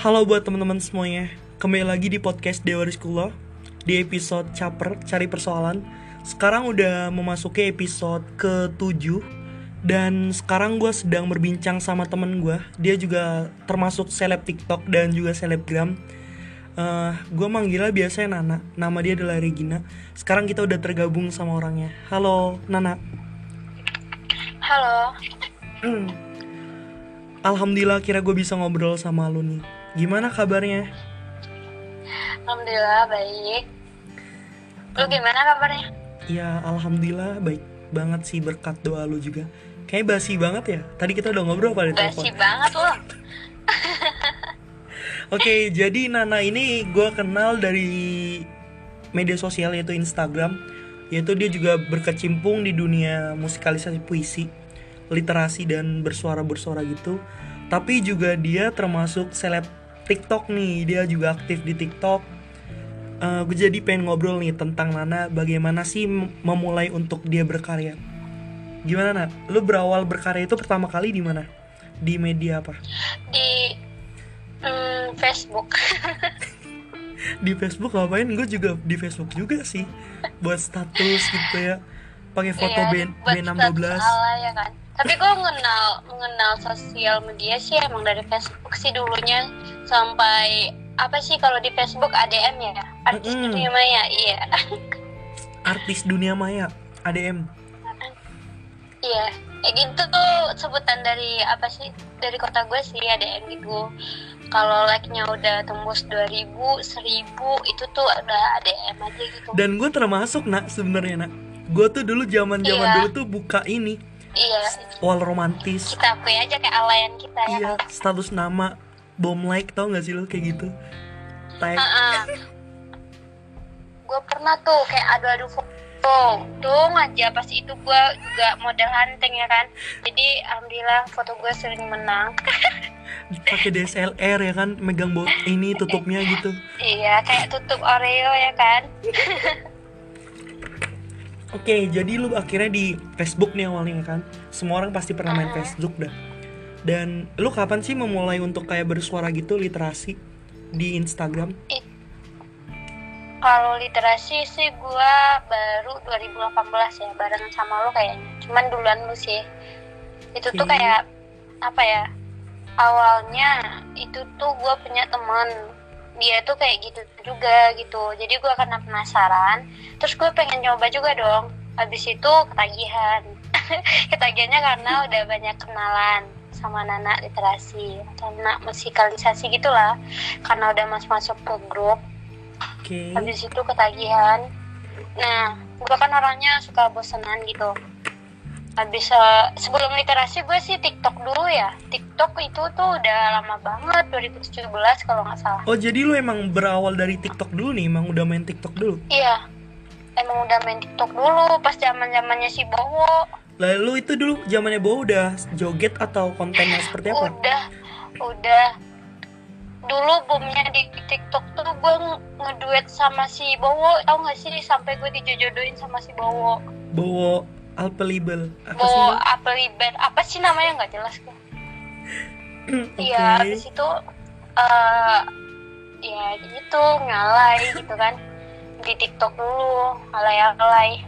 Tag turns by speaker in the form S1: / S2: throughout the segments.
S1: Halo buat teman-teman semuanya. Kembali lagi di podcast Dewa Rizkullah Di episode Caper, Cari Persoalan. Sekarang udah memasuki episode ke-7 Dan sekarang gue sedang berbincang sama temen gue Dia juga termasuk seleb TikTok dan juga selebgram. Uh, Gue manggilnya biasanya Nana. Nama dia adalah Regina. Sekarang kita udah tergabung sama orangnya. Halo Nana.
S2: Halo,
S1: Hmm. Alhamdulillah kira gue bisa ngobrol sama lu nih Gimana kabarnya?
S2: Alhamdulillah baik. Lu gimana kabarnya?
S1: Ya alhamdulillah baik banget sih berkat doa lu juga Kayaknya basi banget ya Tadi kita udah ngobrol pada telepon
S2: Basi banget lo.
S1: Oke jadi Nana ini gue kenal dari media sosial yaitu Instagram Yaitu dia juga berkecimpung di dunia musikalisasi puisi Literasi dan bersuara-bersuara gitu Tapi juga dia termasuk seleb TikTok nih Dia juga aktif di TikTok Eh, gue jadi pengen ngobrol nih tentang Nana bagaimana sih mem- memulai untuk dia berkarya. Gimana Nak? Lu berawal berkarya itu pertama kali di mana? Di media apa?
S2: Di mm, Facebook.
S1: Di Facebook ngapain? Gue juga di Facebook juga sih. Buat status gitu ya. Pakai foto
S2: Iya,
S1: B,
S2: buat
S1: B16.
S2: status ala ya kan. Tapi gue mengenal mengenal sosial media sih emang dari Facebook sih dulunya sampai apa sih kalau di Facebook ADM ya artis
S1: Mm-mm.
S2: dunia maya iya
S1: Artis dunia maya, ADM.
S2: iya kayak gitu tuh sebutan dari apa sih dari kota gue sih ADM gitu kalau like-nya udah tembus 2000 1000 itu tuh udah ADM aja gitu
S1: Dan gue termasuk Nak sebenarnya Nak. Gue tuh dulu zaman-zaman
S2: Iya.
S1: dulu tuh buka ini
S2: iya.
S1: Wall romantis.
S2: kita akui aja kayak alayan kita ya.
S1: Iya,
S2: kan
S1: status nama bom like tau gak sih lo kayak gitu? Tag.
S2: gue pernah tuh kayak adu-adu foto. Untung aja pas itu gue juga model hunting ya kan. Jadi alhamdulillah foto gue sering menang.
S1: Pakai DSLR ya kan megang bot ini tutupnya gitu.
S2: Iya kayak tutup Oreo ya kan
S1: oke jadi lu akhirnya di Facebook nih awalnya kan. Semua orang pasti pernah main
S2: Ah.
S1: Facebook dah. Dan lu kapan sih memulai untuk kayak bersuara gitu literasi di Instagram?
S2: Kalau literasi sih gue baru 2018 ya barengan sama lo kayaknya. Cuman duluan lu sih. Itu tuh
S1: Oke.
S2: kayak apa ya awalnya itu tuh gue punya temen dia tuh kayak gitu juga gitu. Jadi gue karena penasaran terus gue pengen nyoba juga dong. Habis itu ketagihan. Ketagihannya karena udah banyak kenalan sama Nana literasi atau Nana musikalisasi gitulah. Karena udah masuk masuk ke grup.
S1: Oke.
S2: Habis itu ketagihan. Nah gue kan orangnya suka bosenan gitu habis eh, sebelum literasi gue sih TikTok dulu ya. TikTok itu tuh udah lama banget 2017 kalau nggak salah.
S1: Oh jadi lu emang berawal dari TikTok dulu nih emang udah main TikTok dulu?
S2: Iya emang udah main TikTok dulu pas zaman zamannya si Bowo.
S1: Lalu itu dulu zamannya bawa udah joget atau kontennya seperti apa?
S2: Udah udah. Dulu boomnya di TikTok tuh gue nge- ngeduet sama si Bowo tau gak sih? Sampai gue dijodohin sama si Bowo.
S1: Bawa alpelibel apa sih lu?
S2: apa sih namanya? Nggak jelas
S1: oke
S2: Iya, habis itu eh ya gitu ngalai gitu kan. Di TikTok dulu alay-alay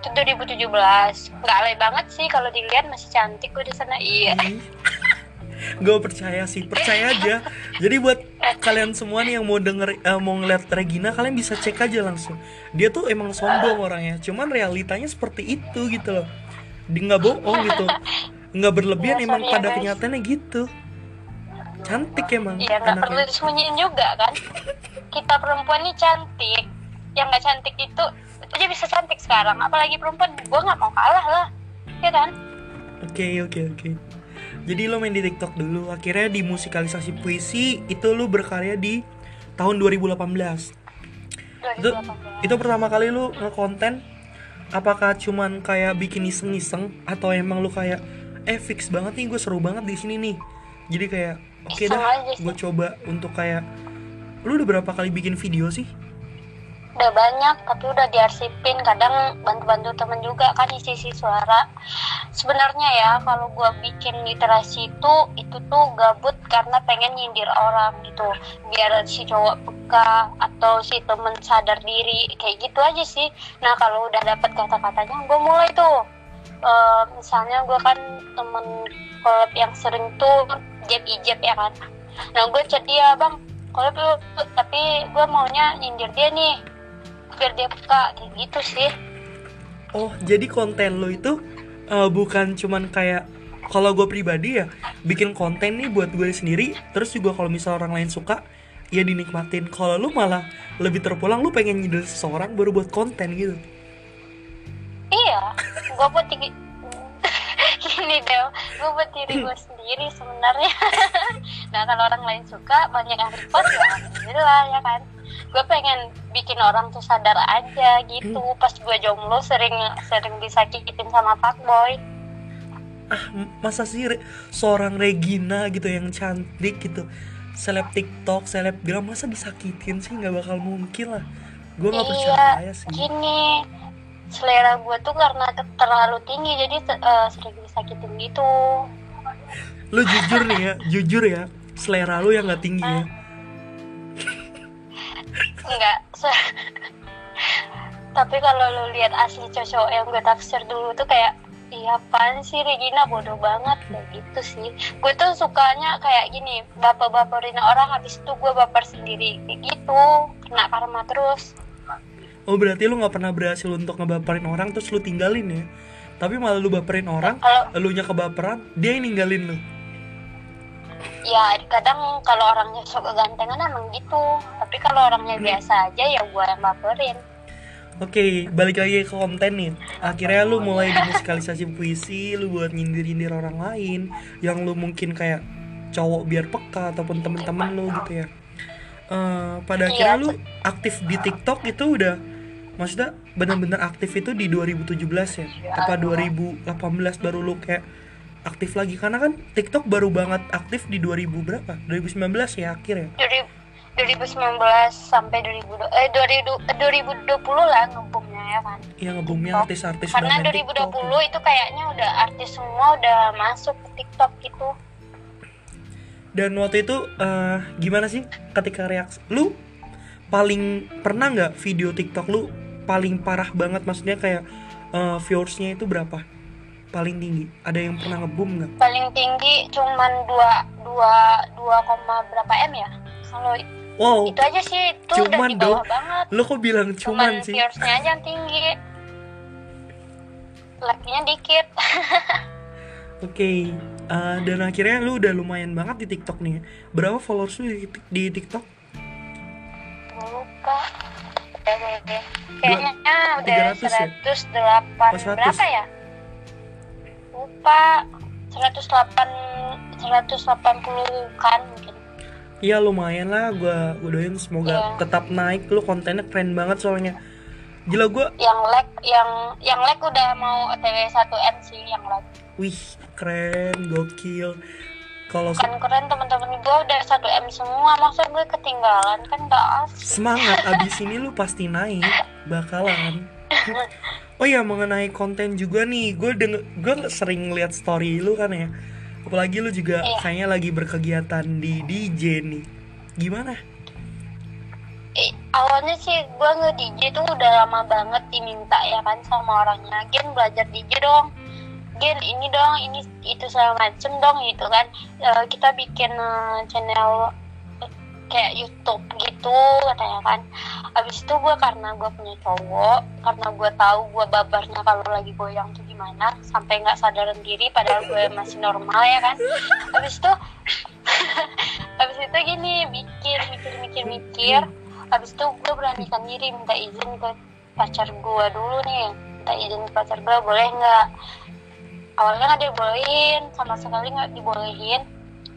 S2: itu 2017 nggak alay banget sih kalau dilihat masih cantik gue di sana. Iya
S1: gue percaya sih percaya aja. Jadi buat kalian semua nih yang mau denger eh, mau ngeliat Regina kalian bisa cek aja langsung. Dia tuh emang sombong orangnya cuman realitanya seperti itu gitu loh. Dia nggak bohong gitu. Nggak berlebihan
S2: Ya,
S1: emang
S2: ya,
S1: pada
S2: guys.
S1: kenyataannya gitu. Cantik emang.
S2: Iya nggak perlu disembunyiin juga kan? Kita perempuan nih cantik. Yang nggak cantik itu aja bisa cantik sekarang. Apalagi perempuan gue nggak mau kalah lah. Ya kan?
S1: Oke oke oke jadi lo main di TikTok dulu akhirnya di musikalisasi puisi itu lo berkarya di tahun 2018 itu
S2: 2018
S1: itu pertama kali lu ngekonten apakah cuman kayak bikin iseng-iseng atau emang lu kayak eh fix banget nih gue seru banget di sini nih. Jadi kayak oke
S2: Iseng
S1: dah gue coba untuk kayak lu udah berapa kali bikin video sih
S2: udah banyak tapi udah diarsipin. Kadang bantu-bantu temen juga kan isi-isi suara. Sebenarnya ya kalau gue bikin literasi itu itu tuh gabut karena pengen nyindir orang gitu. Biar si cowok peka atau si temen sadar diri. Kayak gitu aja sih. Nah kalau udah dapet kata-katanya gue mulai tuh. Eh, misalnya gue kan temen collab yang sering tuh jab ijab ya kan. Nah gue chat dia bang yuk. Tapi gue maunya nyindir dia nih biar dia kayak gitu sih
S1: Oh, jadi konten lo itu eh, bukan cuman kayak kalau gue pribadi ya bikin konten nih buat gue sendiri, terus juga kalau misal orang lain suka ya dinikmatin. Kalau lu malah lebih terpulang lu pengen nyindir seseorang baru buat konten gitu.
S2: iya gue buat tinggi gini deh gue buat diri gue sendiri sebenarnya nah kalau orang lain suka banyak yang repost ya alhamdulillah ya kan gue pengen bikin orang tuh sadar aja gitu. Pas gue jomblo sering sering disakitin sama fuckboy
S1: Ah, masa sih Re- seorang Regina gitu yang cantik gitu, seleb TikTok, selebgram masa disakitin sih? Nggak bakal mungkin lah. Gue nggak percaya
S2: iya
S1: sih.
S2: gini. Selera gue tuh karena te- terlalu tinggi jadi eh, sering disakitin gitu.
S1: Lu jujur nih ya, jujur ya, selera lu yang nggak tinggi ya.
S2: Enggak tapi kalau lu lihat asli cowok yang gue taksir dulu tuh kayak iya apaan sih Regina? Bodoh banget. Kayak gitu sih. Gue tuh sukanya kayak gini baper-baperin orang habis itu gue baper sendiri. Kayak gitu kena karma terus.
S1: Oh berarti lu nggak pernah berhasil untuk ngebaperin orang terus lu tinggalin ya? Tapi malah lu baperin orang,
S2: kalau
S1: elunya kebaperan, dia yang ninggalin lu.
S2: Ya kadang kalau orangnya sok kegantengan emang gitu tapi kalau orangnya biasa aja ya gue yang baperin
S1: Oke, balik lagi ke konten nih. Akhirnya lu mulai di musikalisasi puisi, lu buat nyindir-nyindir orang lain yang lu mungkin kayak cowok biar peka ataupun temen-temen lu gitu ya. Eh, pada akhirnya
S2: Iya.
S1: lu aktif di TikTok itu udah maksudnya benar-benar aktif itu di 2017 ya. Apa 2018 baru lu kayak aktif lagi karena kan TikTok baru banget aktif di 2000 berapa? 2019 ya akhir ya.
S2: dari 2019 sampai 2000 eh 2000 eh, 2020 lah ngeboomnya ya kan
S1: Yang ngebumnya artis-artis
S2: karena
S1: udah main
S2: 2020
S1: TikTok.
S2: itu kayaknya udah artis semua udah masuk ke TikTok gitu
S1: Dan waktu itu eh, gimana sih ketika reaksi lu paling pernah nggak video TikTok lu paling parah banget maksudnya kayak eh, viewersnya itu berapa? Paling tinggi. Ada yang pernah ngebum nggak?
S2: paling tinggi cuman 2 2 2, koma berapa m ya kalau
S1: Wow,
S2: itu aja sih itu udah
S1: Cuman
S2: di bawah
S1: dong.
S2: banget
S1: lu kok bilang cuman, sih?
S2: viewersnya aja yang tinggi like-nya dikit
S1: Oke, eh, dan akhirnya lu udah lumayan banget di TikTok nih. Berapa followers lu di, di TikTok?
S2: Lupa kayaknya udah
S1: 300 ya?
S2: 108
S1: Oh, 100.
S2: berapa ya lupa 108 180 kan mungkin
S1: Iya lumayan lah, gua gua doain semoga
S2: Iya.
S1: tetap naik. Lu kontennya keren banget soalnya. Gila gua,
S2: yang lag yang yang lag udah mau otw 1 m sih yang lag
S1: wih keren, gokil. Kalau
S2: kan keren teman-teman gue udah 1 m semua masa gue ketinggalan kan gak asik
S1: semangat abis ini lu pasti naik bakalan oh ya mengenai konten juga nih. Gue denger gue sering lihat story lu kan ya. Apalagi lu juga
S2: Iya.
S1: kayaknya lagi berkegiatan di DJ nih. Gimana?
S2: Eh, awalnya sih gue nge DJ tuh udah lama banget diminta ya kan sama orangnya. Gen belajar DJ dong. Gen ini dong ini itu segala macem dong gitu kan. Eh, kita bikin eh, channel kayak YouTube gitu katanya kan. Abis itu gue karena gue punya cowok karena gue tahu gue babarnya kalau lagi goyang tuh gimana sampai nggak sadaran diri padahal gue masih normal ya kan. Abis itu abis itu gini mikir mikir mikir mikir. Habis itu gue beranikan diri minta izin ke pacar gue dulu nih. Minta izin ke pacar gue boleh nggak? Awalnya nggak dibolehin sama sekali nggak dibolehin.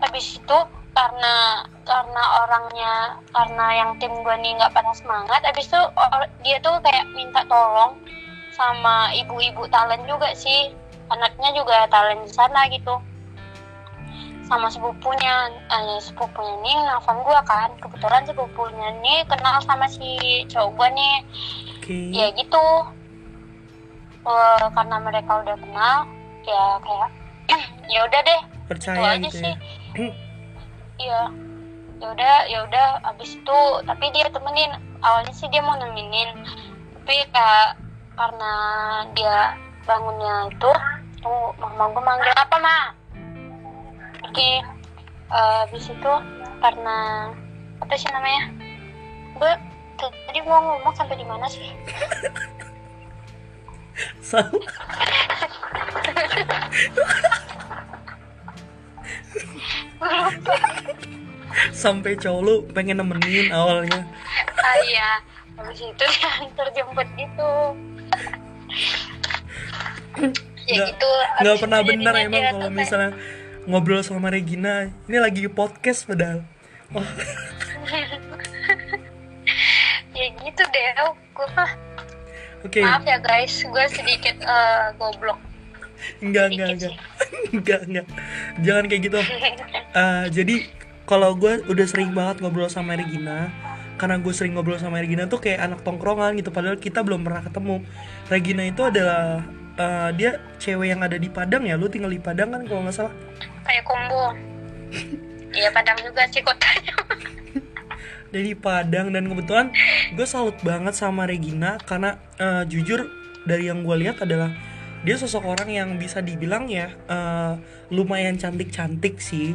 S2: Habis itu karena karena orangnya karena yang tim gue nih nggak pada semangat habis itu or- dia tuh kayak minta tolong sama ibu-ibu talent juga sih. Anaknya juga talent di sana gitu. Sama sepupunya eh, sepupunya nih nelfon gue kan. Kebetulan sepupunya nih kenal sama si cowok gue nih.
S1: Oke.
S2: Ya gitu. Eh, karena mereka udah kenal ya kayak ya udah deh.
S1: Percaya
S2: aja
S1: gitu
S2: sih.
S1: ya
S2: iya. Ya udah ya udah abis itu tapi dia temenin. Awalnya sih dia mau nemenin. Tapi kayak karena dia bangunnya itu tuh mama gue manggil apa ma? Oke. Eh, abis itu karena apa sih namanya? Gue tadi mau ngomong sampai di mana sih
S1: sampai cowok lu pengen nemenin awalnya.
S2: Ah iya. Habis itu yang terjemput gitu. Ya
S1: Nggak-
S2: gitu
S1: nggak pernah
S2: jadinya
S1: emang kalau misalnya ngobrol sama Regina. Ini lagi podcast padahal. Oh,
S2: ya gitu deh gue mah.
S1: Oke.
S2: Maaf ya guys. Gue sedikit eh, goblok
S1: enggak enggak enggak enggak enggak jangan kayak gitu. Eh, jadi kalau gue udah sering banget ngobrol sama Regina karena gue sering ngobrol sama Regina tuh kayak anak tongkrongan gitu padahal kita belum pernah ketemu. Regina itu adalah eh, dia cewek yang ada di Padang ya lu tinggal di Padang kan kalau nggak salah?
S2: Kayak combo Iya Padang juga sih kotanya.
S1: Dari Padang dan kebetulan gue salut banget sama Regina karena eh, jujur dari yang gue lihat adalah dia sosok orang yang bisa dibilang ya eh, lumayan cantik-cantik sih.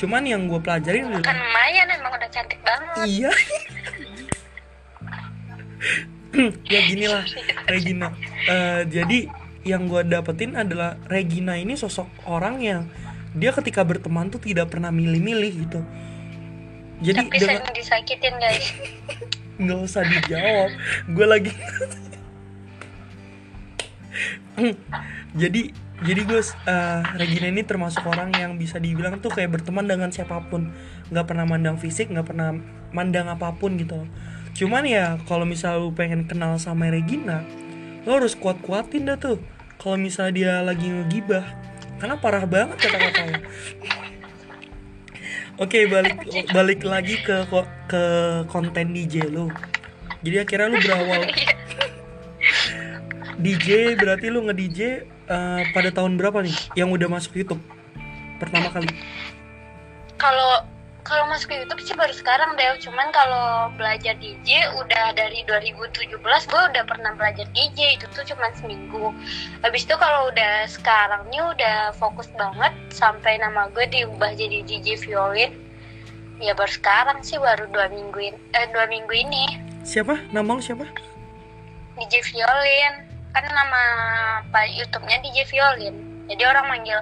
S1: Cuman yang gue pelajarin
S2: kan
S1: adalah
S2: lumayan emang udah cantik banget.
S1: Iya. Ya gini lah Regina. Eh, jadi yang gue dapetin adalah Regina ini sosok orang yang dia ketika berteman tuh tidak pernah milih-milih gitu. Jadi
S2: tapi
S1: dengan
S2: sering disakitin guys.
S1: Nggak usah dijawab. Gue lagi jadi jadi gue eh, Regina ini termasuk orang yang bisa dibilang tuh kayak berteman dengan siapa pun. Nggak pernah mandang fisik nggak pernah mandang apa pun gitu. Cuman ya kalau misal lu pengen kenal sama Regina lo harus kuat-kuatin dah tuh. Kalau misalnya dia lagi ngegibah karena parah banget kata-katanya Oke balik balik lagi ke ke konten DJ lu. Jadi akhirnya lu berawal DJ berarti lu nge DJ eh, pada tahun berapa nih yang udah masuk YouTube? Pertama kali?
S2: kalau kalau masuk YouTube sih baru sekarang deh cuman kalau belajar DJ udah dari 2017 gue udah pernah belajar DJ itu tuh cuman seminggu. Habis itu kalau udah sekarang nih udah fokus banget sampai nama gue diubah jadi DJ violin. Ya baru sekarang sih baru dua minggu ini eh, dua minggu ini.
S1: Siapa? Nama lu siapa?
S2: DJ violin kan nama pak YouTube-nya DJ violin jadi orang manggil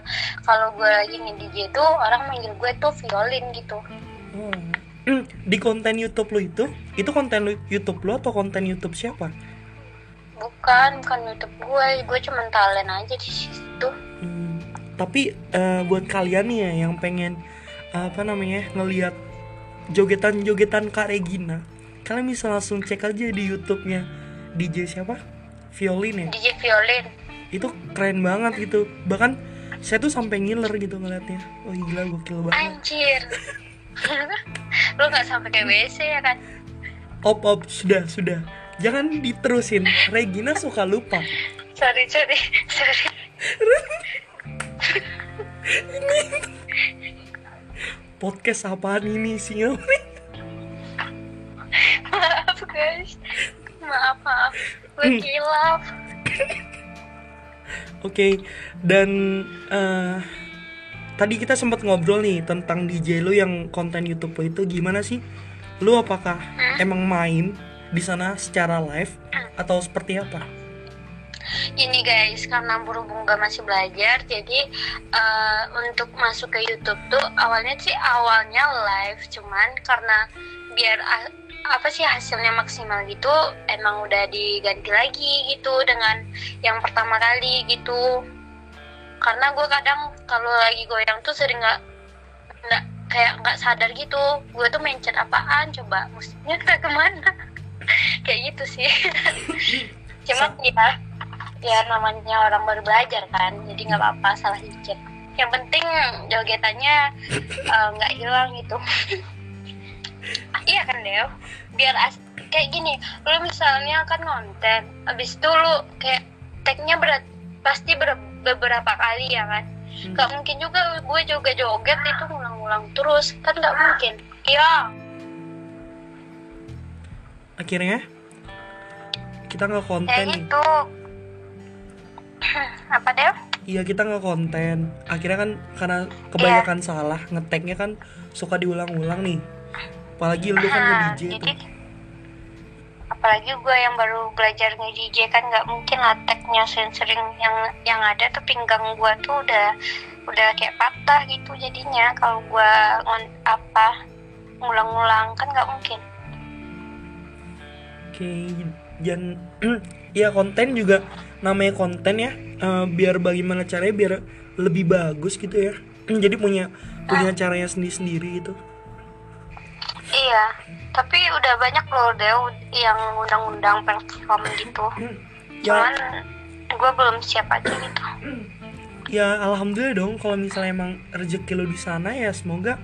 S2: kalau gue lagi nge-DJ tuh orang manggil gue tuh violin gitu
S1: Oh. Di konten YouTube lu itu, itu konten YouTube lu atau konten YouTube siapa?
S2: bukan bukan YouTube gue gue cuma talent aja di situ
S1: Hmm, tapi eh, buat kalian nih ya yang pengen apa namanya ngelihat jogetan-jogetan Kak Regina, kalian bisa langsung cek aja di YouTube-nya DJ siapa? Violin ya.
S2: DJ violin
S1: Itu keren banget gitu. Bahkan saya tuh sampai ngiler gitu ngeliatnya. Oh gila gokil banget.
S2: anjir lu nggak sampai kayak WC ya kan
S1: Op op sudah sudah. Jangan diterusin. Regina suka lupa.
S2: sorry sorry sorry
S1: Podcast apaan ini sih?
S2: maaf guys maaf maaf gue kilaf
S1: Oke, dan eh, tadi kita sempat ngobrol nih tentang DJ lu yang konten YouTube itu gimana sih? Lu apakah emang main di sana secara live atau seperti apa?
S2: ini guys karena berhubung gak masih belajar jadi eh, untuk masuk ke YouTube tuh awalnya sih awalnya live cuman karena biar apa sih hasilnya maksimal gitu? Emang udah diganti lagi gitu dengan yang pertama kali gitu. Karena gue kadang kalau lagi goyang tuh sering nggak nggak kayak nggak sadar gitu. Gue tuh mencet apaan? Coba musiknya ke ke mana? Kayak gitu sih. Cuma ya ya namanya orang baru belajar kan jadi nggak apa-apa salah dikit yang penting jogetannya eh, nggak hilang gitu iya kan Deo biar as kayak gini lu misalnya kan konten abis itu lu kayak tagnya berat pasti ber- beberapa kali ya kan?
S1: Hmm.
S2: Gak mungkin juga gue juga joget itu ngulang-ngulang terus kan gak mungkin. Iya.
S1: Akhirnya kita nggak
S2: kayak
S1: konten nih.
S2: gitu. Apa deh
S1: iya kita nggak konten akhirnya kan karena kebanyakan salah ngeteknya kan suka diulang-ulang nih apalagi lu kan
S2: Nah,
S1: nge-DJ
S2: jadi
S1: tuh.
S2: Apalagi gue yang baru belajar nge-DJ kan nggak mungkin lah tagnya sering yang yang ada tuh pinggang gue tuh udah udah kayak patah gitu jadinya. Kalau gue ngon apa ngulang-ngulang kan nggak mungkin.
S1: Oke dan ya konten juga namanya konten ya. Eh, biar bagaimana caranya biar lebih bagus gitu ya. Jadi punya punya caranya sendiri-sendiri gitu
S2: iya tapi udah banyak loh deh yang undang-undang platform gitu.
S1: Ya.
S2: Cuman gue belum siap aja gitu.
S1: Ya alhamdulillah dong kalau misalnya emang rezeki lo di sana ya semoga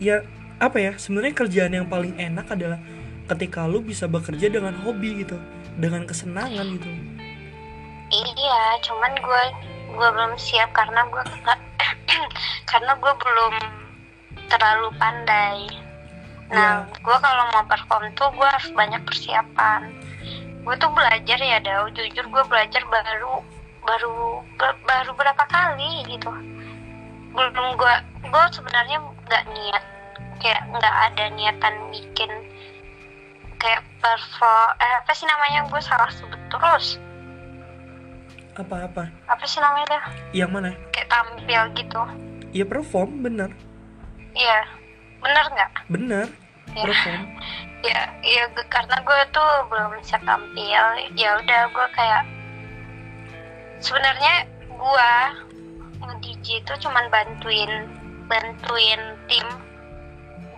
S1: ya apa ya sebenarnya kerjaan yang paling enak adalah ketika lo bisa bekerja dengan hobi gitu dengan kesenangan gitu.
S2: Iya, cuman gue gue belum siap karena gue karena gue belum terlalu pandai. Nah, gue kalau mau perform tuh gue harus banyak persiapan. Gue tuh belajar ya, Dau. Jujur gue belajar baru baru ba- baru berapa kali gitu. Belum gue gue sebenarnya nggak niat kayak nggak ada niatan bikin kayak perform eh, apa sih namanya? Gue salah sebut terus.
S1: Apa-apa
S2: apa? Sih namanya? Dah
S1: yang mana?
S2: Kayak tampil gitu.
S1: Ya perform bener.
S2: Iya bener nggak?
S1: Bener
S2: ya
S1: perform
S2: ya ya gue- karena gue tuh belum bisa tampil. Ya udah gue kayak sebenarnya gue DJ itu cuman bantuin bantuin tim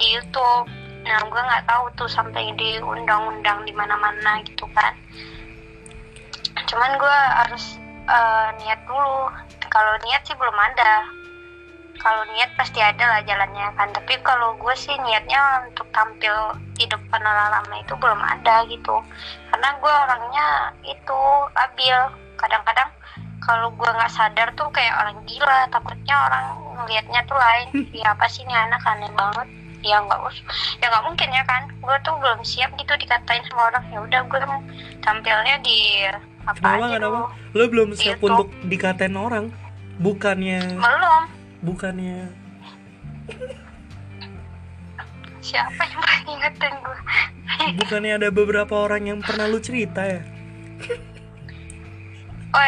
S2: di YouTube. Nah gue nggak tahu tuh sampai di undang-undang di mana-mana gitu kan. Cuman gue harus eh, niat dulu. Kalau niat sih belum ada kalau niat pasti ada lah jalannya kan. Tapi kalau gue sih niatnya untuk tampil di depan orang ramai itu belum ada gitu. Karena gue orangnya itu labil. Kadang-kadang kalau gue nggak sadar tuh kayak orang gila. Takutnya orang ngelihatnya tuh lain. Ya apa sih ini anak? Aneh banget. Ya nggak us ya nggak mungkin ya kan. Gue tuh belum siap gitu dikatain sama orang. Ya udah gue tampilnya di apa
S1: kenapa
S2: aja
S1: kenapa lo belum siap
S2: Itu.
S1: untuk dikatain orang? Bukannya
S2: belum
S1: bukannya.
S2: Siapa yang pernah ingetin gue
S1: bukannya ada beberapa orang yang pernah lu cerita ya?
S2: Oh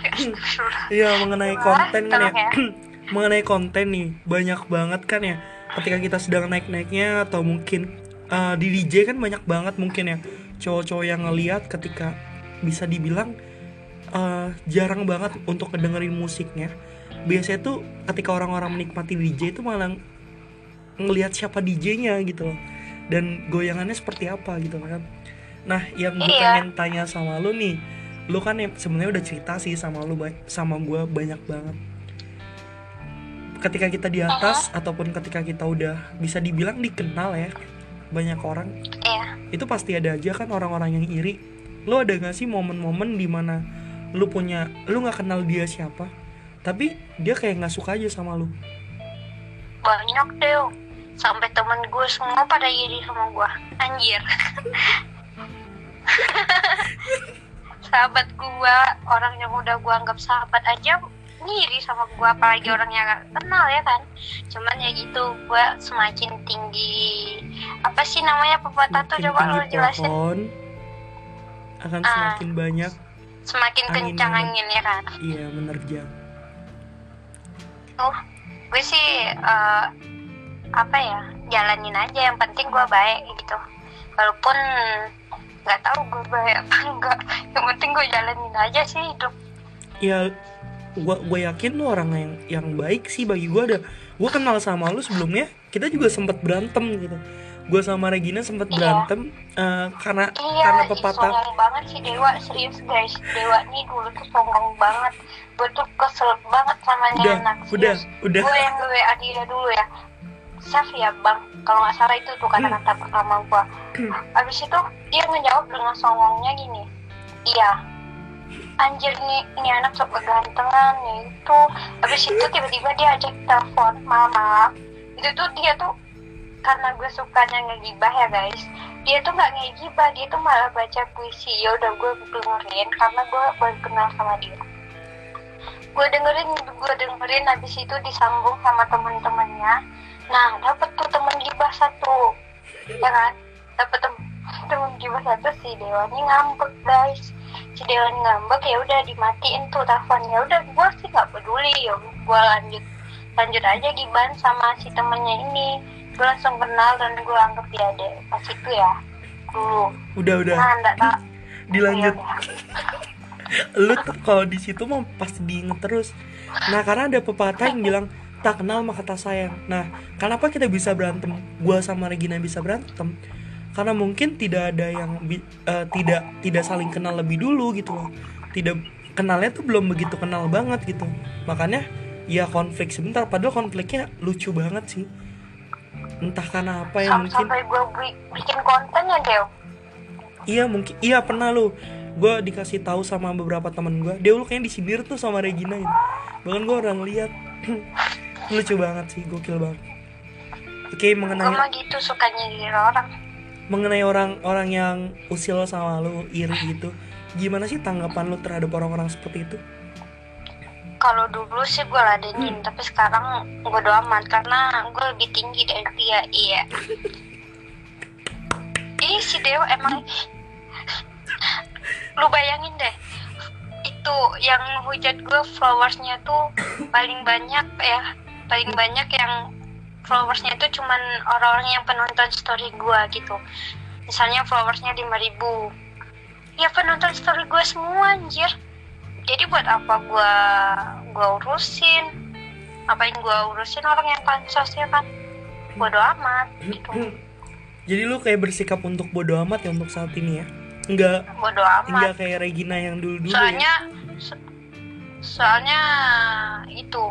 S2: Astagfirullah.
S1: Iya mengenai konten kan ya.
S2: ya.
S1: mengenai konten nih banyak banget kan ya. Ketika kita sedang naik-naiknya atau mungkin uh, di DJ kan banyak banget mungkin ya. Cowok-cowok yang ngeliat ketika bisa dibilang uh, jarang banget untuk ngedengerin musiknya biasanya tuh ketika orang-orang menikmati DJ itu malah ngelihat siapa DJ-nya gitu loh. Dan goyangannya seperti apa gitu kan. Nah yang gue
S2: Iya.
S1: pengen tanya sama lu nih lu kan ya sebenarnya udah cerita sih sama lu sama gue banyak banget. Ketika kita di atas ataupun ketika kita udah bisa dibilang dikenal ya banyak orang
S2: Iya.
S1: itu pasti ada aja kan orang-orang yang iri. Lo ada gak sih momen-momen di mana lu punya lu nggak kenal dia siapa tapi dia kayak nggak suka aja sama lu.
S2: Banyak deh sampai temen gue semua pada iri sama gue anjir. Sahabat gue orang yang udah gue anggap sahabat aja ngiri sama gue apalagi orang yang gak kenal ya kan? Cuman ya gitu gue semakin tinggi apa sih namanya pepatah tuh? Coba lo jelasin.
S1: pohon akan
S2: Ah.
S1: semakin banyak
S2: semakin
S1: Angin
S2: kencang angin ya kan?
S1: Iya menerjang
S2: tuh gue sih eh, apa ya jalanin aja. Yang penting gue baik gitu. Walaupun nggak tahu gue baik apa enggak. Yang penting gue jalanin aja sih hidup.
S1: Ya gua gue yakin lu orang yang yang baik sih. Bagi gua ada gua kenal sama lu sebelumnya kita juga sempat berantem gitu gua sama Regina sempat
S2: Iya.
S1: berantem eh, karena
S2: iya
S1: karena pepatah.
S2: songong banget sih dewa. Serius guys. Dewa nih dulu tuh songong banget. Gue tuh kesel banget sama nih
S1: udah
S2: anak
S1: udah udah.
S2: Gue yang WA dia dulu ya. Saf ya bang. Kalau nggak salah itu tuh kata-kata pertama gue abis itu dia ngejawab dengan songongnya gini. Iya. Anjir nih ini anak sok kegantengan ya itu. Habis itu tiba-tiba dia ajak telepon mama itu tuh dia tuh karena gue sukanya ngegibah ya guys. Dia tuh nggak ngegibah dia tuh malah baca puisi. Ya udah gue dengerin karena gue baru kenal sama dia. Gue dengerin gue dengerin habis itu disambung sama temen-temennya. Nah dapet tuh temen gibah satu ya kan? Dapet tem- temen gibah satu si Dewanya ngambek guys. Si Dewan ngambek ya udah dimatiin tuh teleponnya udah gue sih nggak peduli ya gue lanjut lanjut aja giban sama si temennya ini gue langsung kenal dan gue anggap dia ada pas itu ya. Dulu
S1: udah udah.
S2: Nah enggak tak
S1: dilanjut.
S2: Ya udah.
S1: lu tuh kalau di situ mah pasti diinget terus. Nah karena ada pepatah yang bilang tak kenal maka tak sayang. Nah kenapa kita bisa berantem? Gua sama Regina bisa berantem? Karena mungkin tidak ada yang eh, tidak tidak saling kenal lebih dulu gitu loh. Tidak kenalnya tuh belum begitu kenal banget gitu. Makanya ya konflik sebentar. Padahal konfliknya lucu banget sih entah karena apa ya
S2: Sam-
S1: mungkin
S2: sampai gue bikin konten ya Dew
S1: Iya mungkin iya pernah lu. Gue dikasih tahu sama beberapa teman gue dia lu kayaknya disindir tuh sama Regina gitu. Bahkan gue orang lihat lucu banget sih gokil banget. Oke
S2: gue
S1: mengenai
S2: mah gitu suka nyindir orang?
S1: Mengenai orang-orang yang usil sama lu iri gitu. Gimana sih tanggapan lu terhadap orang-orang seperti itu
S2: kalau dulu sih gue ladenin tapi sekarang gue amat karena gue lebih tinggi dari dia iya. Ih si Dewa emang lu bayangin deh itu yang hujat gue followersnya tuh paling banyak ya paling banyak yang followersnya itu cuman orang-orang yang penonton story gue gitu. Misalnya followersnya 5000 ya penonton story gue semua anjir jadi buat apa gua gua urusin? Apa yang gua urusin orang yang pansos ya kan? Bodo amat gitu.
S1: Jadi lu kayak bersikap untuk bodo amat ya untuk saat ini ya? Enggak
S2: bodo amat.
S1: enggak kayak Regina yang dulu-dulu ya?
S2: Soalnya so- soalnya itu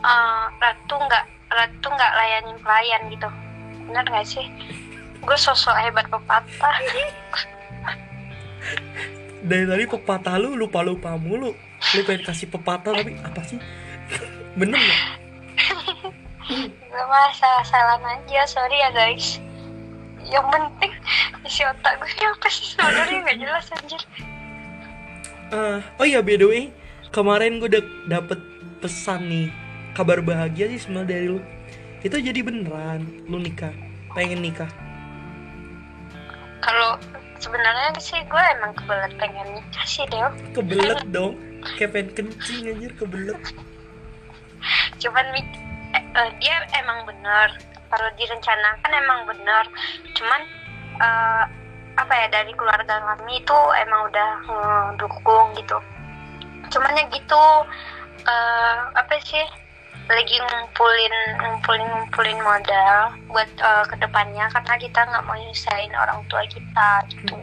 S2: eh, ratu nggak ratu nggak layanin pelayan gitu. Bener gak sih? Gue sosok hebat pepatah
S1: dari tadi pepatah lu lupa-lupa mulu. Lu pengen kasih pepatah tapi apa sih? Bener nggak?
S2: Gue mah salah-salah aja. Sorry ya guys. Yang penting isi otak gue ini apa sih? Sebenarnya nggak jelas anjir.
S1: Eh, oh iya by the way kemarin gue udah dapet pesan nih. Kabar bahagia sih sebenarnya dari lu. Itu jadi beneran lu nikah. Pengen nikah.
S2: Kalau sebenarnya sih gue emang kebelet pengen nikah sih Deo.
S1: Kebelet dong. Kayak pengen kencing anjir kebelet.
S2: Cuman eh, eh, dia emang bener. Kalau direncanakan emang bener. Cuman eh, apa ya dari keluarga kami itu emang udah ngedukung gitu. Cuman ya gitu. Eh, apa sih lagi ngumpulin ngumpulin ngumpulin modal buat eh, ke depannya karena kita nggak mau nyusahin orang tua kita gitu.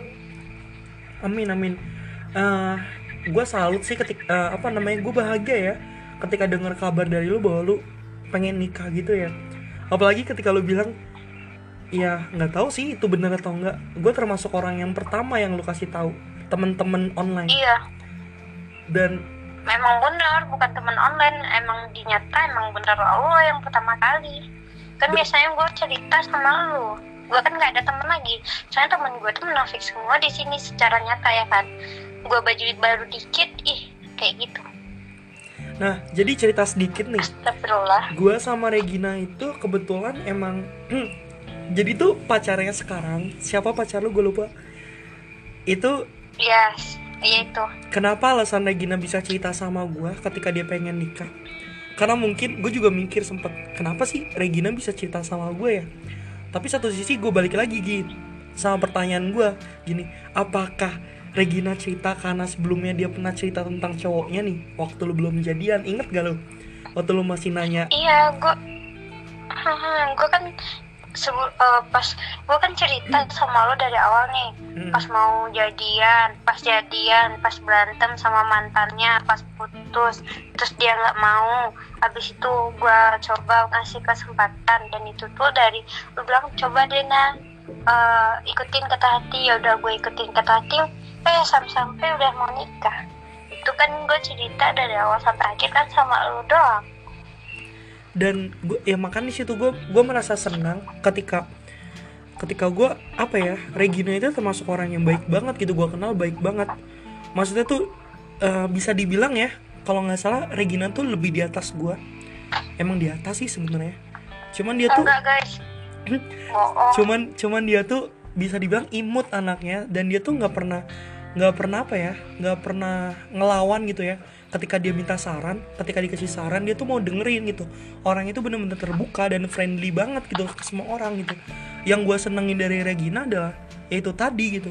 S1: Amin amin. Eh gue salut sih ketika eh, apa namanya gue bahagia ya ketika dengar kabar dari lu bahwa lu pengen nikah gitu ya. Apalagi ketika lu bilang ya nggak tahu sih itu bener atau enggak gue termasuk orang yang pertama yang lu kasih tahu temen-temen online.
S2: Iya.
S1: Dan
S2: memang benar bukan teman online. Emang dinyata emang bener lo yang pertama kali. Kan biasanya gue cerita sama lo gue kan nggak ada temen lagi. Soalnya temen gue tuh munafik semua di sini secara nyata ya kan gue baju baru dikit ih kayak gitu.
S1: Nah jadi cerita sedikit nih.
S2: Astagfirullah.
S1: Gue sama Regina itu kebetulan emang jadi tuh pacarnya sekarang. Siapa pacar lu? Gue lupa. Itu
S2: yes iya itu.
S1: Kenapa alasan Regina bisa cerita sama gue ketika dia pengen nikah? Karena mungkin gue juga mikir sempet kenapa sih Regina bisa cerita sama gue ya? Tapi satu sisi gue balik lagi gitu sama pertanyaan gue gini apakah Regina cerita karena sebelumnya dia pernah cerita tentang cowoknya nih waktu lu belum jadian? Inget gak lu? Waktu lu masih nanya
S2: iya gue gue kan sebelum pas gue kan cerita sama lo dari awal nih.
S1: Hmm.
S2: pas mau jadian pas jadian pas berantem sama mantannya pas putus terus dia nggak mau. Habis itu gue coba ngasih kesempatan dan itu tuh dari lu bilang coba deh nah eh, ikutin kata hati. Ya udah gue ikutin kata hati. Eh sampai sampai udah mau nikah. Itu kan gue cerita dari awal sampai akhir kan sama lu doang
S1: dan gue ya makanya di situ gue gue merasa senang ketika ketika gue apa ya Regina itu termasuk orang yang baik banget gitu gue kenal baik banget. Maksudnya tuh eh, bisa dibilang ya kalau nggak salah Regina tuh lebih di atas gue emang di atas sih sebenarnya. Cuman dia tuh
S2: enggak guys. Bohong
S1: cuman cuman dia tuh bisa dibilang imut anaknya dan dia tuh nggak pernah nggak pernah apa ya nggak pernah ngelawan gitu ya ketika dia minta saran ketika dikasih saran dia tuh mau dengerin gitu. Orang itu bener-bener terbuka dan friendly banget gitu ke semua orang gitu. Yang gue senengin dari Regina adalah yaitu tadi gitu.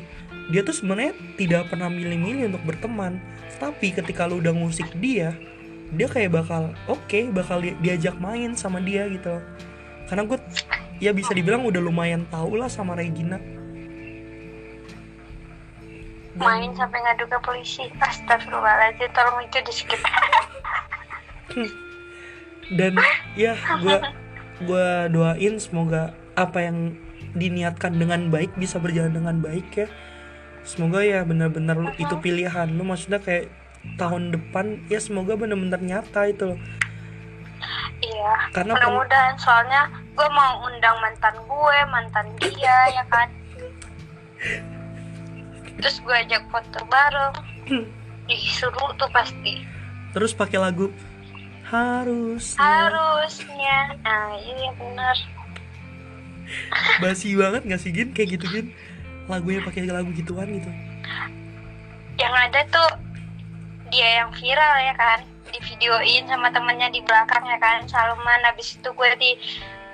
S1: Dia tuh sebenarnya tidak pernah milih-milih untuk berteman. Tapi ketika lu udah ngusik dia dia kayak bakal oke bakal di- diajak main sama dia gitu. Karena gue ya bisa dibilang udah lumayan tau lah sama Regina
S2: main sampai ngadu ke polisi. Astagfirullahaladzim tolong itu di skip.
S1: Dan ya gue gua doain semoga apa yang diniatkan dengan baik bisa berjalan dengan baik ya. Semoga ya benar-benar lu- itu pilihan lu. Maksudnya kayak tahun depan ya semoga benar-benar nyata itu loh.
S2: Iya
S1: Karena
S2: mudah-mudahan. Soalnya gue mau undang mantan gue mantan dia ya kan terus gue ajak foto bareng. Disuruh tuh pasti.
S1: Terus pakai lagu harus
S2: harusnya. Nah iya bener
S1: basi banget gak sih Gin? Kayak gitu Gin. Lagunya pakai lagu gituan gitu.
S2: Yang ada tuh dia yang viral ya kan? Di videoin sama temennya di belakang ya kan Salman. Habis itu gue di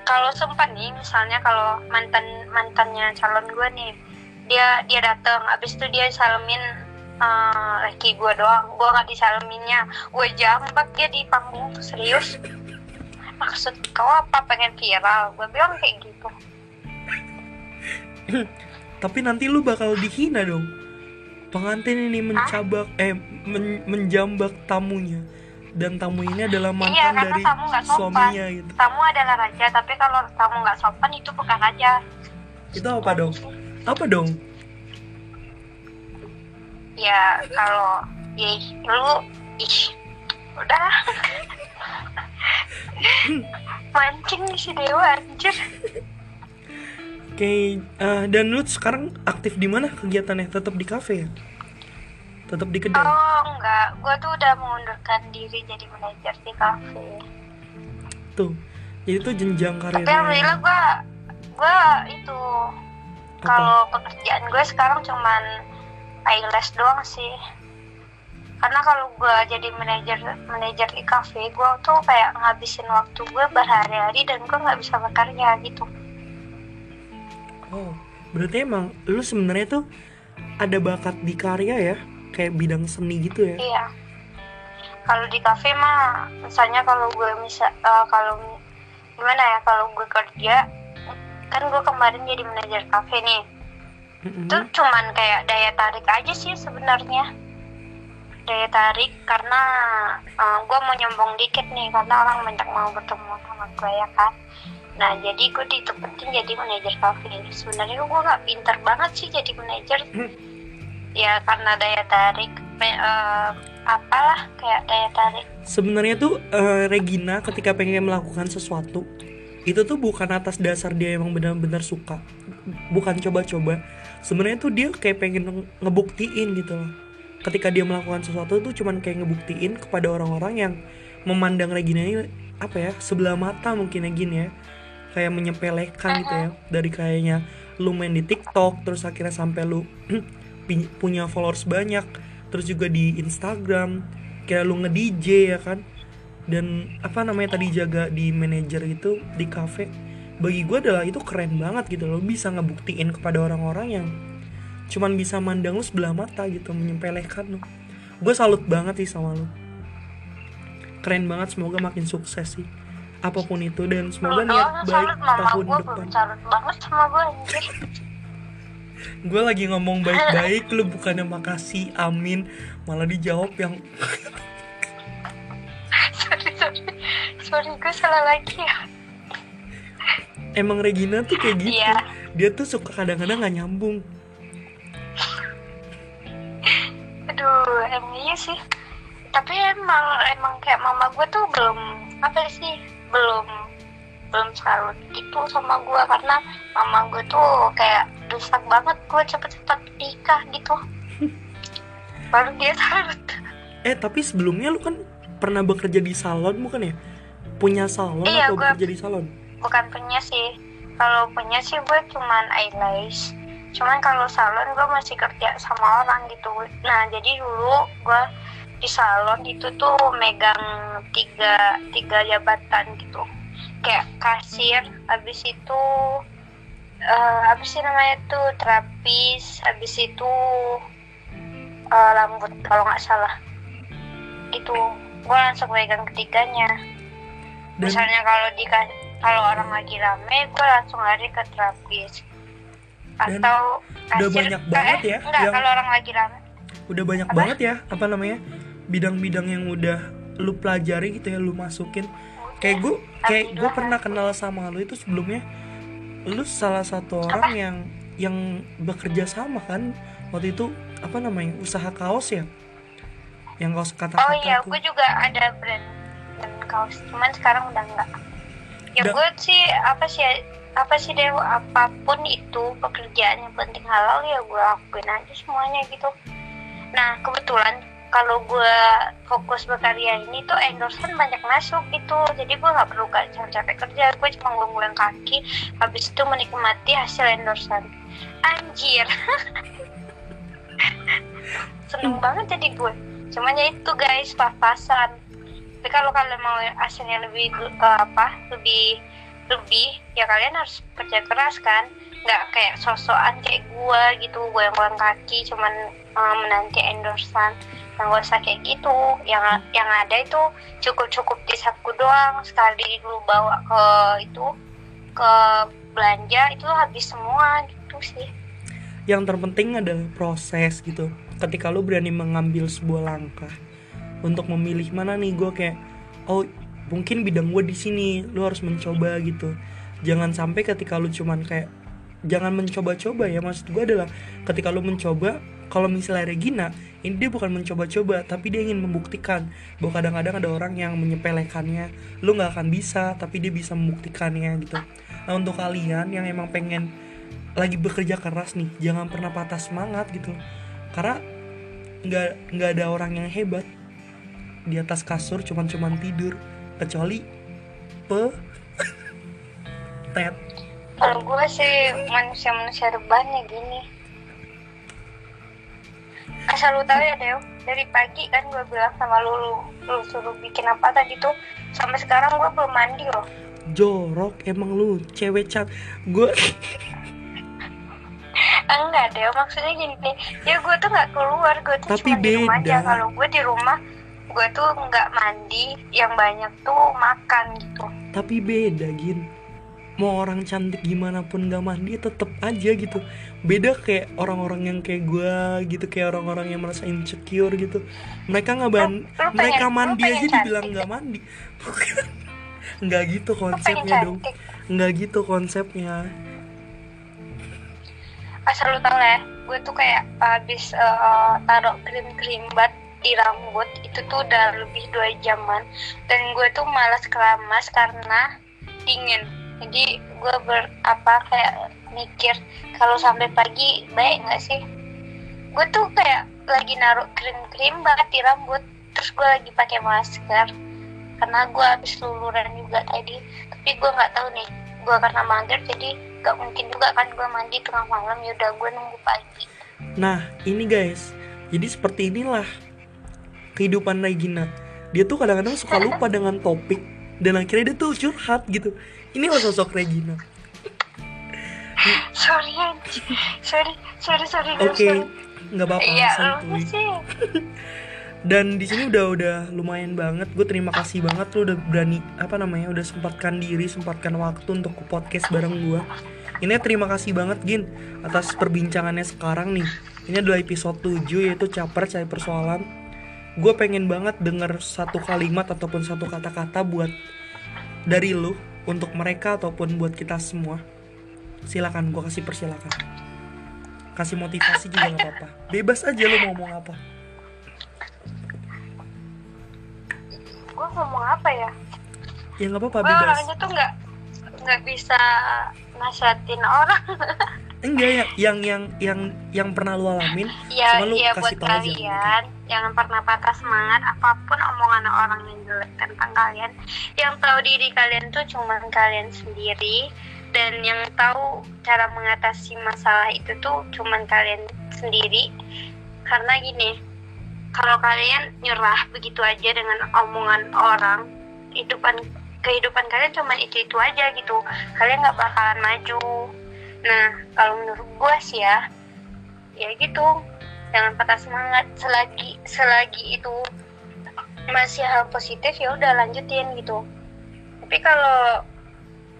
S2: kalau sempat nih misalnya kalau mantan mantannya calon gue nih dia dia datang habis itu dia salemin eh, laki gue doang. Gue nggak disaleminnya gue jambak dia di panggung serius. Maksud kau apa? Pengen viral? Gue bilang kayak gitu.
S1: Tapi nanti lu bakal dihina dong. Pengantin ini mencabak eh men- menjambak tamunya. Dan tamu ini adalah mantan
S2: iya
S1: dari
S2: tamu nggak sopan.
S1: suaminya gitu.
S2: Tamu adalah raja tapi kalau tamu nggak sopan itu bukan raja.
S1: Itu apa dong apa dong
S2: ya kalau ih lu ih udah mancing si dewa anjir
S1: Oke, eh, dan lu sekarang aktif di mana kegiatannya? Tetap di kafe ya? Tetap di kedai?
S2: oh enggak gue tuh udah mengundurkan diri jadi manajer di kafe
S1: Tuh. Jadi tuh jenjang
S2: tapi
S1: karirnya.
S2: alhamdulillah gue gue itu kalau pekerjaan gue sekarang cuman eyelash doang sih karena kalau gue jadi manajer manajer di kafe gue tuh kayak ngabisin waktu gue berhari-hari dan gue nggak bisa bekerja gitu
S1: Oh, berarti emang lu sebenarnya tuh ada bakat di karya ya? Kayak bidang seni gitu ya?
S2: Iya. Kalau di kafe mah, misalnya kalau gue misal eh, kalau gimana ya kalau gue kerja, kan gue kemarin jadi manajer kafe nih.
S1: Mm-mm.
S2: Itu cuman kayak daya tarik aja sih sebenarnya. Daya tarik karena eh, gue mau nyombong dikit nih karena orang banyak mau bertemu sama gue ya kan. Nah jadi gue ditempatin jadi manajer kafe. Sebenarnya gue nggak pinter banget sih jadi manajer. ya karena daya tarik eh, apalah kayak daya tarik
S1: Sebenarnya tuh eh, Regina ketika pengen melakukan sesuatu itu tuh bukan atas dasar dia emang benar-benar suka, bukan coba-coba. Sebenarnya tuh dia kayak pengen nge- ngebuktiin gitu loh. Ketika dia melakukan sesuatu tuh cuman kayak ngebuktiin kepada orang-orang yang memandang Regina ini apa ya sebelah mata mungkin ya gini ya. Kayak menyepelekan gitu ya. Dari kayaknya lu main di TikTok terus akhirnya sampai lu punya followers banyak. Terus juga di Instagram. Kayak lu nge-DJ ya kan dan apa namanya tadi jaga di manajer itu di cafe bagi gue adalah itu keren banget gitu lo bisa ngebuktiin kepada orang-orang yang cuman bisa mandang lu sebelah mata gitu menyepelekan lu. Gue salut banget sih sama lu. Keren banget semoga makin sukses sih. Apa pun itu dan semoga
S2: Lu
S1: niat baik tahun
S2: gue
S1: depan.
S2: banget sama gue
S1: lagi ngomong baik-baik lu bukannya makasih amin. Malah dijawab yang
S2: sorry gue salah lagi ya.
S1: Emang Regina tuh kayak gitu.
S2: Iya.
S1: dia tuh suka kadang-kadang nggak nyambung.
S2: Aduh emang iya sih. Tapi emang emang kayak mama gue tuh belum apa sih belum belum salut gitu sama gue karena mama gue tuh kayak desak banget gue cepet-cepet nikah gitu. Baru dia salut
S1: eh tapi sebelumnya lu kan pernah bekerja di salon bukan ya punya salon
S2: Iya,
S1: atau
S2: gua-
S1: bekerja di salon?
S2: Bukan punya sih. Kalau punya sih gue cuman eyelash. Cuman kalau salon gue masih kerja sama orang gitu. Nah jadi dulu gue di salon itu tuh megang tiga tiga jabatan gitu. Kayak kasir habis itu eh apa sih namanya tuh terapis habis itu eh, rambut kalau nggak salah. Itu gue langsung megang ketiganya
S1: dan
S2: misalnya kalau di kalau orang lagi rame gue langsung lari ke terapis
S1: Dan
S2: atau
S1: udah banyak banget ya
S2: enggak
S1: yang-
S2: kalau orang lagi rame.
S1: udah banyak
S2: Apa?
S1: banget ya apa namanya bidang-bidang yang udah lu pelajari gitu ya lu masukin. Kayak gue kayak gue pernah kenal sama lu itu sebelumnya lu salah satu orang yang yang bekerja sama kan waktu itu apa namanya usaha kaos ya? Yang kaos kata-kata
S2: oh iya gue juga ada brand kaos. Cuman sekarang udah enggak ya gue sih apa sih apa sih deh apa pun itu pekerjaan yang penting halal ya gue lakuin aja semuanya gitu. Nah kebetulan kalau gue fokus berkarya ini tuh endorsement banyak masuk gitu. Jadi gue nggak perlu gak capek kerja. Gue cuma ngulung kaki habis itu menikmati hasil endorsement. Anjir. Seneng banget jadi gue cuman ya itu guys pas-pasan tapi kalau kalian mau hasilnya lebih eh, apa lebih lebih ya kalian harus kerja keras kan. Nggak kayak sosokan kayak gue gitu gue yang ulang kaki cuman eh, menanti endorsean yang gak usah kayak gitu. Yang yang ada itu cukup cukup di saku doang. Sekali dulu bawa ke itu ke belanja itu habis semua gitu sih.
S1: Yang terpenting adalah proses gitu. Ketika lu berani mengambil sebuah langkah untuk memilih mana nih gue kayak oh mungkin bidang gue di sini lu harus mencoba gitu. Jangan sampai ketika lu cuman kayak jangan mencoba-coba ya maksud gue adalah ketika lu mencoba kalau misalnya Regina ini dia bukan mencoba-coba tapi dia ingin membuktikan bahwa kadang-kadang ada orang yang menyepelekannya. Lu nggak akan bisa tapi dia bisa membuktikannya gitu. Nah untuk kalian yang emang pengen lagi bekerja keras nih jangan pernah patah semangat gitu. Karena nggak nggak ada orang yang hebat di atas kasur cuman cuman tidur. Kecuali pe tet
S2: kalau gue sih manusia-manusia rebahan ya gini. Asal lu tahu ya Deo. Dari pagi kan gue bilang sama lu, lu lu suruh bikin apa tadi tuh. Sampai sekarang gue belum mandi loh.
S1: Jorok emang lu cewek cat. Gue
S2: enggak Deo. Maksudnya gini ya gue tuh nggak keluar. Gue tuh
S1: Tapi
S2: cuma di rumah aja.
S1: beda.
S2: kalau gue di rumah gue tuh nggak mandi yang banyak tuh makan gitu.
S1: Tapi beda gin. Mau orang cantik gimana pun gak mandi tetep aja gitu. Beda kayak orang-orang yang kayak gue gitu kayak orang-orang yang merasa insecure gitu. Mereka nggak ban
S2: Lu- lu pengen-
S1: mereka mandi aja dibilang nggak mandi. Nggak gitu konsepnya dong. nggak gitu konsepnya.
S2: Asal lu tau ya gue tuh kayak habis eh, taruh krim krim bat di rambut itu tuh udah lebih dua jaman. Dan gue tuh malas keramas karena dingin. Jadi gue ber apa kayak mikir kalau sampai pagi baik nggak sih? Gue tuh kayak lagi naruh krim krim bat di rambut. Terus gue lagi pakai masker. Karena gue habis luluran juga tadi. Tapi gue nggak tahu nih gue karena mager jadi gak mungkin juga kan gue mandi tengah malam. Ya udah gue nunggu pagi.
S1: Nah, ini guys. Jadi seperti inilah kehidupan Regina. Dia tuh kadang-kadang suka lupa dengan topik dan akhirnya dia tuh curhat gitu. Inilah sosok Regina.
S2: sorry anjing. sorry sorry sorry
S1: Oke,
S2: sorry.
S1: nggak apa-apa
S2: iya
S1: santuy. Dan di sini udah udah lumayan banget. Gue terima kasih banget lu udah berani apa namanya udah sempatkan diri, sempatkan waktu untuk ke podcast bareng gue. Ini terima kasih banget Gin atas perbincangannya sekarang nih. Ini adalah episode 7 yaitu caper cari persoalan. Gue pengen banget denger satu kalimat ataupun satu kata-kata buat dari lu untuk mereka ataupun buat kita semua. Silakan gue kasih persilakan. Kasih motivasi juga nggak apa-apa. Bebas aja lu mau ngomong apa.
S2: gue ngomong apa ya
S1: ya nggak apa-apa bebas
S2: orangnya tuh nggak nggak bisa nasihatin orang
S1: enggak ya yang yang yang yang pernah lu alamin
S2: ya
S1: Cuma lu
S2: ya
S1: kasih
S2: buat
S1: tahu aja.
S2: Jangan pernah patah semangat apa pun omongan orang yang jelek tentang kalian. Yang tahu diri kalian tuh cuma kalian sendiri. Dan yang tahu cara mengatasi masalah itu tuh cuma kalian sendiri. Karena gini kalau kalian nyerah begitu aja dengan omongan orang kehidupan kehidupan kalian cuma itu itu aja gitu. Kalian nggak bakalan maju. Nah kalau menurut gue sih ya ya gitu jangan patah semangat. Selagi selagi itu masih hal positif ya udah lanjutin gitu. Tapi kalau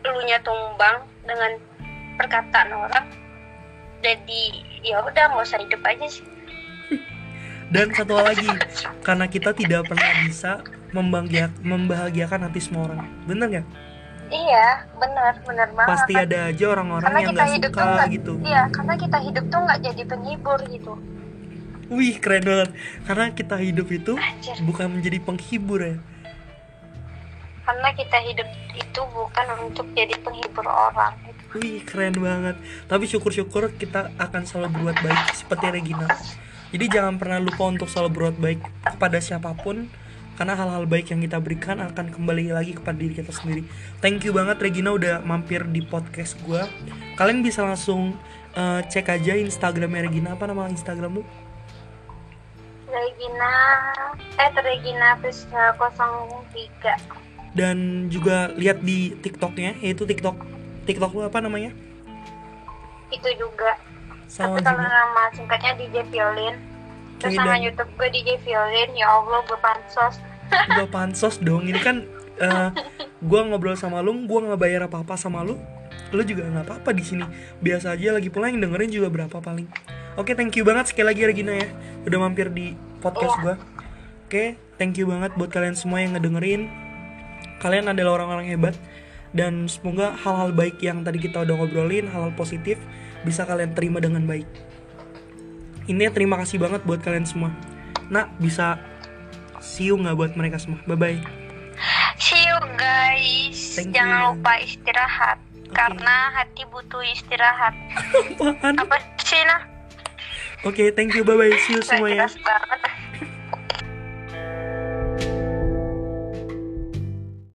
S2: lu nya tumbang dengan perkataan orang jadi ya udah nggak usah hidup aja sih.
S1: Dan satu lagi karena kita tidak pernah bisa membahagia- membahagiakan hati semua orang. Bener nggak?
S2: Iya benar benar banget.
S1: Pasti ada aja orang-orang yang nggak suka
S2: nggak
S1: gitu.
S2: iya karena kita hidup tuh nggak jadi penghibur gitu
S1: wih keren banget. Karena kita hidup itu
S2: Anjir.
S1: bukan menjadi penghibur ya.
S2: Karena kita hidup itu bukan untuk jadi penghibur orang.
S1: Wih keren banget. Tapi syukur-syukur kita akan selalu berbuat baik Seperti Regina. Jadi jangan pernah lupa untuk selalu berbuat baik Kepada siapa pun Karena hal-hal baik yang kita berikan Akan kembali lagi kepada diri kita sendiri. Thank you banget Regina udah mampir di podcast gue Kalian bisa langsung eh, cek aja Instagramnya Regina. Apa nama Instagram lu?
S2: Regina. Eh Regina Prisca 03
S1: Dan juga lihat di TikToknya Yaitu TikTok TikTok lu apa namanya?
S2: itu juga.
S1: Sama
S2: tapi kalau nama singkatnya DJ Violin. Terus
S1: Oke,
S2: sama
S1: dan-
S2: YouTube gue DJ Violin ya Allah gue pansos.
S1: Gue pansos dong Ini kan eh gue ngobrol sama lu Gue nggak bayar apa-apa sama lu. Lu juga nggak apa-apa di sini. Biasa aja lagi pula yang dengerin juga berapa paling Oke thank you banget sekali lagi Regina ya. Udah mampir di podcast
S2: Iya.
S1: gue Oke thank you banget buat kalian semua yang ngedengerin. Kalian adalah orang-orang hebat. Dan semoga hal-hal baik yang tadi kita udah ngobrolin Hal-hal positif Bisa kalian terima dengan baik. Ini terima kasih banget buat kalian semua. Nah bisa See you nggak buat mereka semua? Bye bye
S2: see you guys.
S1: Thank
S2: jangan
S1: you.
S2: lupa istirahat. Karena hati butuh istirahat.
S1: Apaan?
S2: apa sih nah
S1: Oke, thank you. Bye bye. See you semuanya.